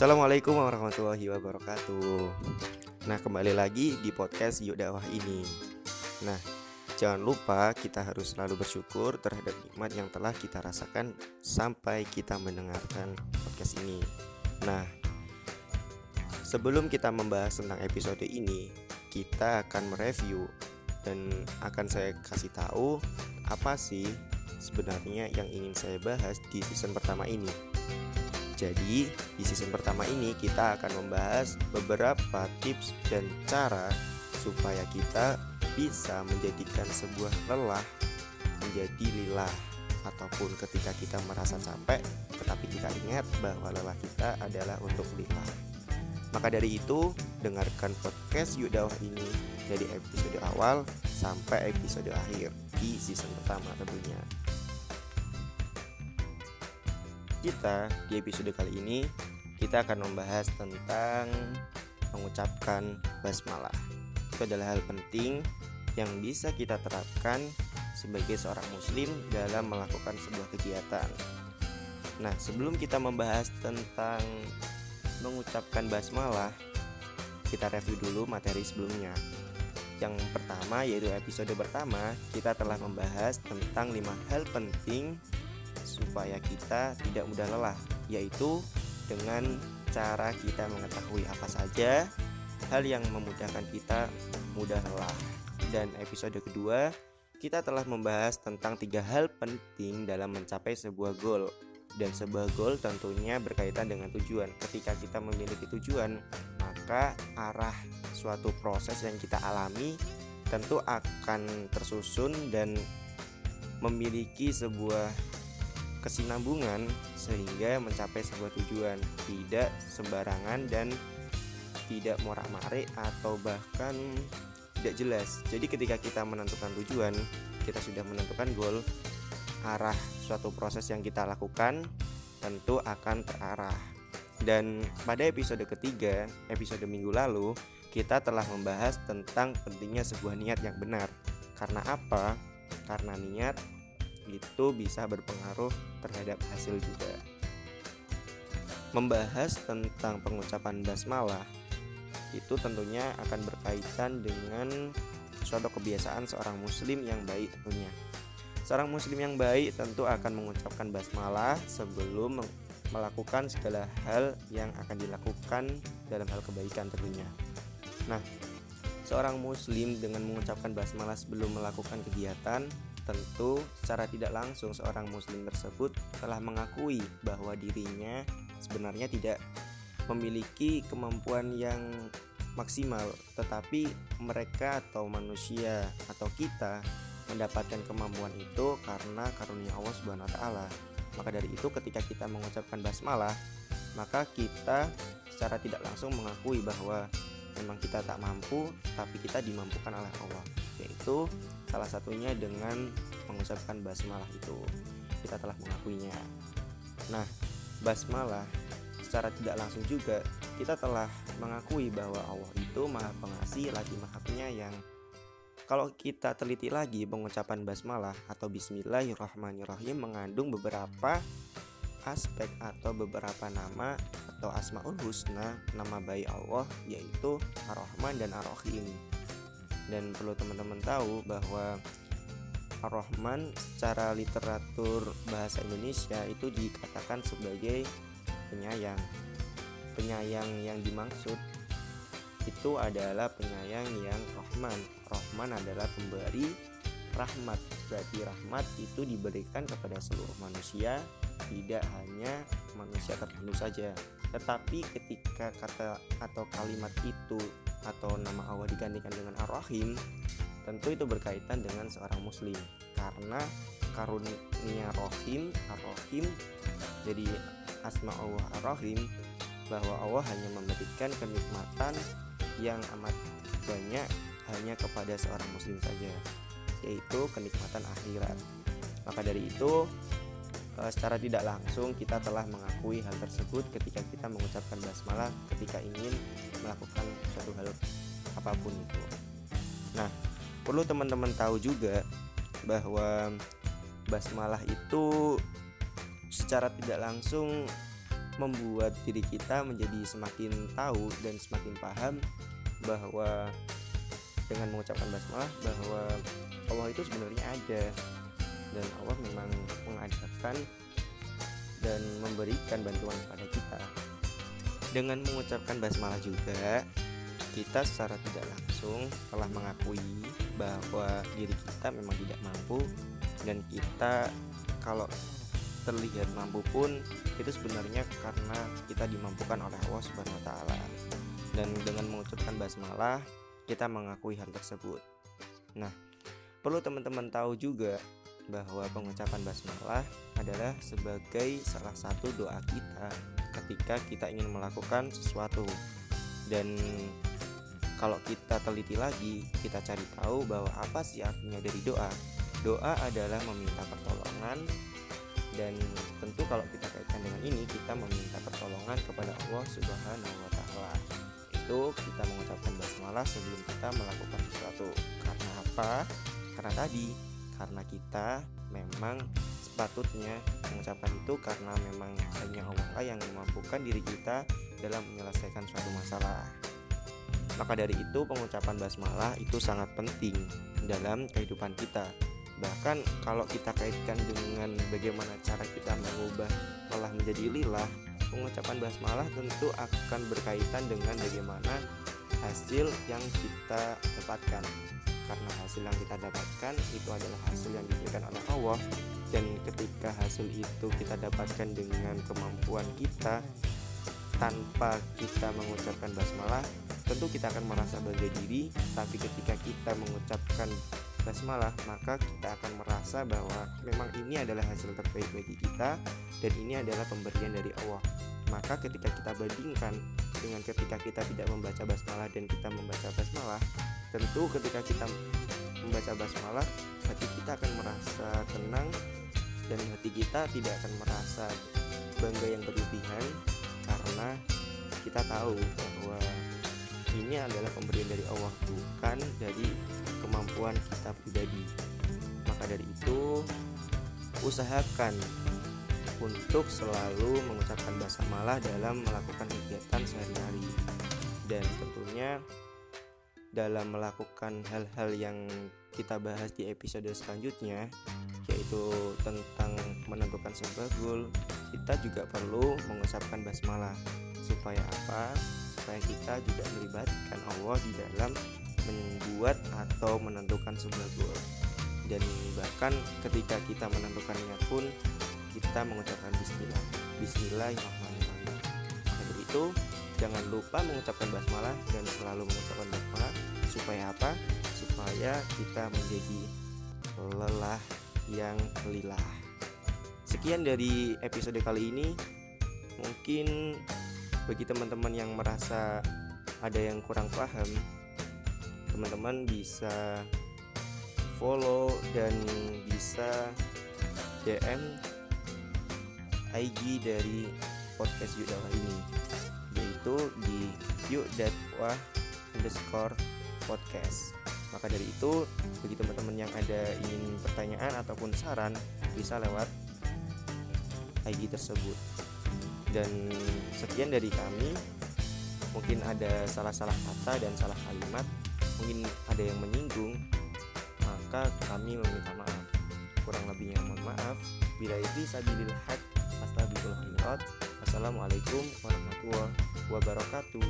Assalamualaikum warahmatullahi wabarakatuh. Nah, kembali lagi di podcast Yuk Dakwah ini. Nah, jangan lupa kita harus selalu bersyukur terhadap nikmat yang telah kita rasakan sampai kita mendengarkan podcast ini. Nah, sebelum kita membahas tentang episode ini, kita akan mereview dan akan saya kasih tahu apa sih sebenarnya yang ingin saya bahas di season pertama ini. Jadi, di season pertama ini kita akan membahas beberapa tips dan cara supaya kita bisa menjadikan sebuah lelah menjadi lilah ataupun ketika kita merasa capek tetapi kita ingat bahwa lelah kita adalah untuk lilah. Maka dari itu, dengarkan podcast Yuk Dakwah ini dari episode awal sampai episode akhir di season pertama tentunya kita di episode kali ini kita akan membahas tentang mengucapkan basmalah. Itu adalah hal penting yang bisa kita terapkan sebagai seorang muslim dalam melakukan sebuah kegiatan. Nah, sebelum kita membahas tentang mengucapkan basmalah, kita review dulu materi sebelumnya. Yang pertama yaitu episode pertama, kita telah membahas tentang lima hal penting supaya kita tidak mudah lelah, yaitu dengan cara kita mengetahui apa saja hal yang memudahkan kita mudah lelah. Dan episode kedua, kita telah membahas tentang tiga hal penting dalam mencapai sebuah goal. Dan sebuah goal tentunya berkaitan dengan tujuan. Ketika kita memiliki tujuan, maka arah suatu proses yang kita alami tentu akan tersusun dan memiliki sebuah kesinambungan sehingga mencapai sebuah tujuan. Tidak sembarangan dan tidak morak-marik atau bahkan tidak jelas. Jadi ketika kita menentukan tujuan kita sudah menentukan goal arah suatu proses yang kita lakukan tentu akan terarah. Dan pada episode ketiga episode minggu lalu kita telah membahas tentang pentingnya sebuah niat yang benar. Karena apa? Karena niat itu bisa berpengaruh terhadap hasil juga. Membahas tentang pengucapan basmalah itu tentunya akan berkaitan dengan suatu kebiasaan seorang muslim yang baik tentunya. Seorang muslim yang baik tentu akan mengucapkan basmalah sebelum melakukan segala hal yang akan dilakukan dalam hal kebaikan tentunya. Nah, seorang muslim dengan mengucapkan basmalah sebelum melakukan kegiatan Tentu secara tidak langsung seorang muslim tersebut telah mengakui bahwa dirinya sebenarnya tidak memiliki kemampuan yang maksimal, tetapi mereka atau manusia atau kita mendapatkan kemampuan itu karena karunia Allah Subhanahu wa taala. Maka dari itu ketika kita mengucapkan basmalah, maka kita secara tidak langsung mengakui bahwa memang kita tak mampu, tapi kita dimampukan oleh Allah yaitu salah satunya dengan mengucapkan basmalah itu. Kita telah mengakuinya. Nah basmalah secara tidak langsung juga kita telah mengakui bahwa Allah itu maha pengasih lagi maha penyayang. Kalau kita teliti lagi pengucapan basmalah atau bismillahirrahmanirrahim mengandung beberapa aspek atau beberapa nama atau asmaul husna nama baik Allah yaitu Ar-Rahman dan Ar-Rahim dan perlu teman-teman tahu bahwa Ar-Rahman secara literatur bahasa Indonesia itu dikatakan sebagai penyayang. Penyayang yang dimaksud itu adalah penyayang yang Rahman. Rahman adalah pemberi rahmat. Berarti rahmat itu diberikan kepada seluruh manusia, tidak hanya manusia tertentu saja. Tetapi ketika kata atau kalimat itu atau nama Allah digantikan dengan Ar-Rahim tentu itu berkaitan dengan seorang muslim. Karena karunia Rohim Ar-Rahim jadi asma Allah Ar-Rahim bahwa Allah hanya memberikan kenikmatan yang amat banyak hanya kepada seorang muslim saja yaitu kenikmatan akhirat. Maka dari itu secara tidak langsung kita telah mengakui hal tersebut ketika kita mengucapkan basmalah ketika ingin melakukan suatu hal apa pun itu. Nah, perlu teman-teman tahu juga bahwa basmalah itu secara tidak langsung membuat diri kita menjadi semakin tahu dan semakin paham bahwa dengan mengucapkan basmalah bahwa Allah itu sebenarnya ada dan Allah memang mengadakan dan memberikan bantuan kepada kita. Dengan mengucapkan basmalah juga kita secara tidak langsung telah mengakui bahwa diri kita memang tidak mampu dan kita kalau terlihat mampu pun itu sebenarnya karena kita dimampukan oleh Allah Subhanahu wa taala. Dan dengan mengucapkan basmalah kita mengakui hal tersebut. Nah, perlu teman-teman tahu juga bahwa pengucapan basmalah adalah sebagai salah satu doa kita ketika kita ingin melakukan sesuatu. Dan kalau kita teliti lagi, kita cari tahu bahwa apa sih artinya dari doa. Doa adalah meminta pertolongan dan tentu kalau kita kaitkan dengan ini kita meminta pertolongan kepada Allah Subhanahu wa taala. Itu kita mengucapkan basmalah sebelum kita melakukan sesuatu. Karena apa? Karena tadi karena kita memang sepatutnya mengucapkan itu karena memang hanya Allah yang memampukan diri kita dalam menyelesaikan suatu masalah. Maka dari itu pengucapan basmalah itu sangat penting dalam kehidupan kita Bahkan kalau kita kaitkan dengan bagaimana cara kita mengubah malah menjadi lillah, pengucapan basmalah tentu akan berkaitan dengan bagaimana hasil yang kita dapatkan. Karena hasil yang kita dapatkan itu adalah hasil yang diberikan oleh Allah. Dan ketika hasil itu kita dapatkan dengan kemampuan kita tanpa kita mengucapkan basmalah tentu kita akan merasa bangga diri. Tapi ketika kita mengucapkan basmalah maka kita akan merasa bahwa memang ini adalah hasil terbaik bagi kita dan ini adalah pemberian dari Allah. Maka ketika kita bandingkan dengan ketika kita tidak membaca basmalah dan kita membaca basmalah tentu ketika kita membaca basmalah hati kita akan merasa tenang dan hati kita tidak akan merasa bangga yang berlebihan karena kita tahu bahwa ini adalah pemberian dari Allah bukan dari kemampuan kita pribadi. Maka dari itu usahakan untuk selalu mengucapkan bahasa malah dalam melakukan kegiatan sehari-hari. Dan tentunya dalam melakukan hal-hal yang kita bahas di episode selanjutnya yaitu tentang menentukan sebuah goal kita juga perlu mengucapkan basmalah. Supaya apa? Supaya kita juga melibatkan Allah di dalam membuat atau menentukan sebuah goal. Dan bahkan ketika kita menentukannya pun kita mengucapkan bismillah. Bismillahirrahmanirrahim. Dari itu jangan lupa mengucapkan basmalah dan selalu mengucapkan basmalah. Supaya apa? Supaya kita menjadi lelah yang lillah. Sekian dari episode kali ini. Mungkin bagi teman-teman yang merasa ada yang kurang paham teman-teman bisa follow dan bisa DM IG dari podcast Yuk Dakwah ini yaitu di Yuk Dakwah underscore podcast. Maka dari itu bagi teman-teman yang ada ingin pertanyaan ataupun saran bisa lewat IG tersebut. Dan sekian dari kami. Mungkin ada salah-salah kata dan salah kalimat. Mungkin ada yang menyinggung maka kami meminta maaf. Kurang lebihnya mohon maaf. Bila itu sabilil haq astagfirullah Wassalamualaikum warahmatullahi wabarakatuh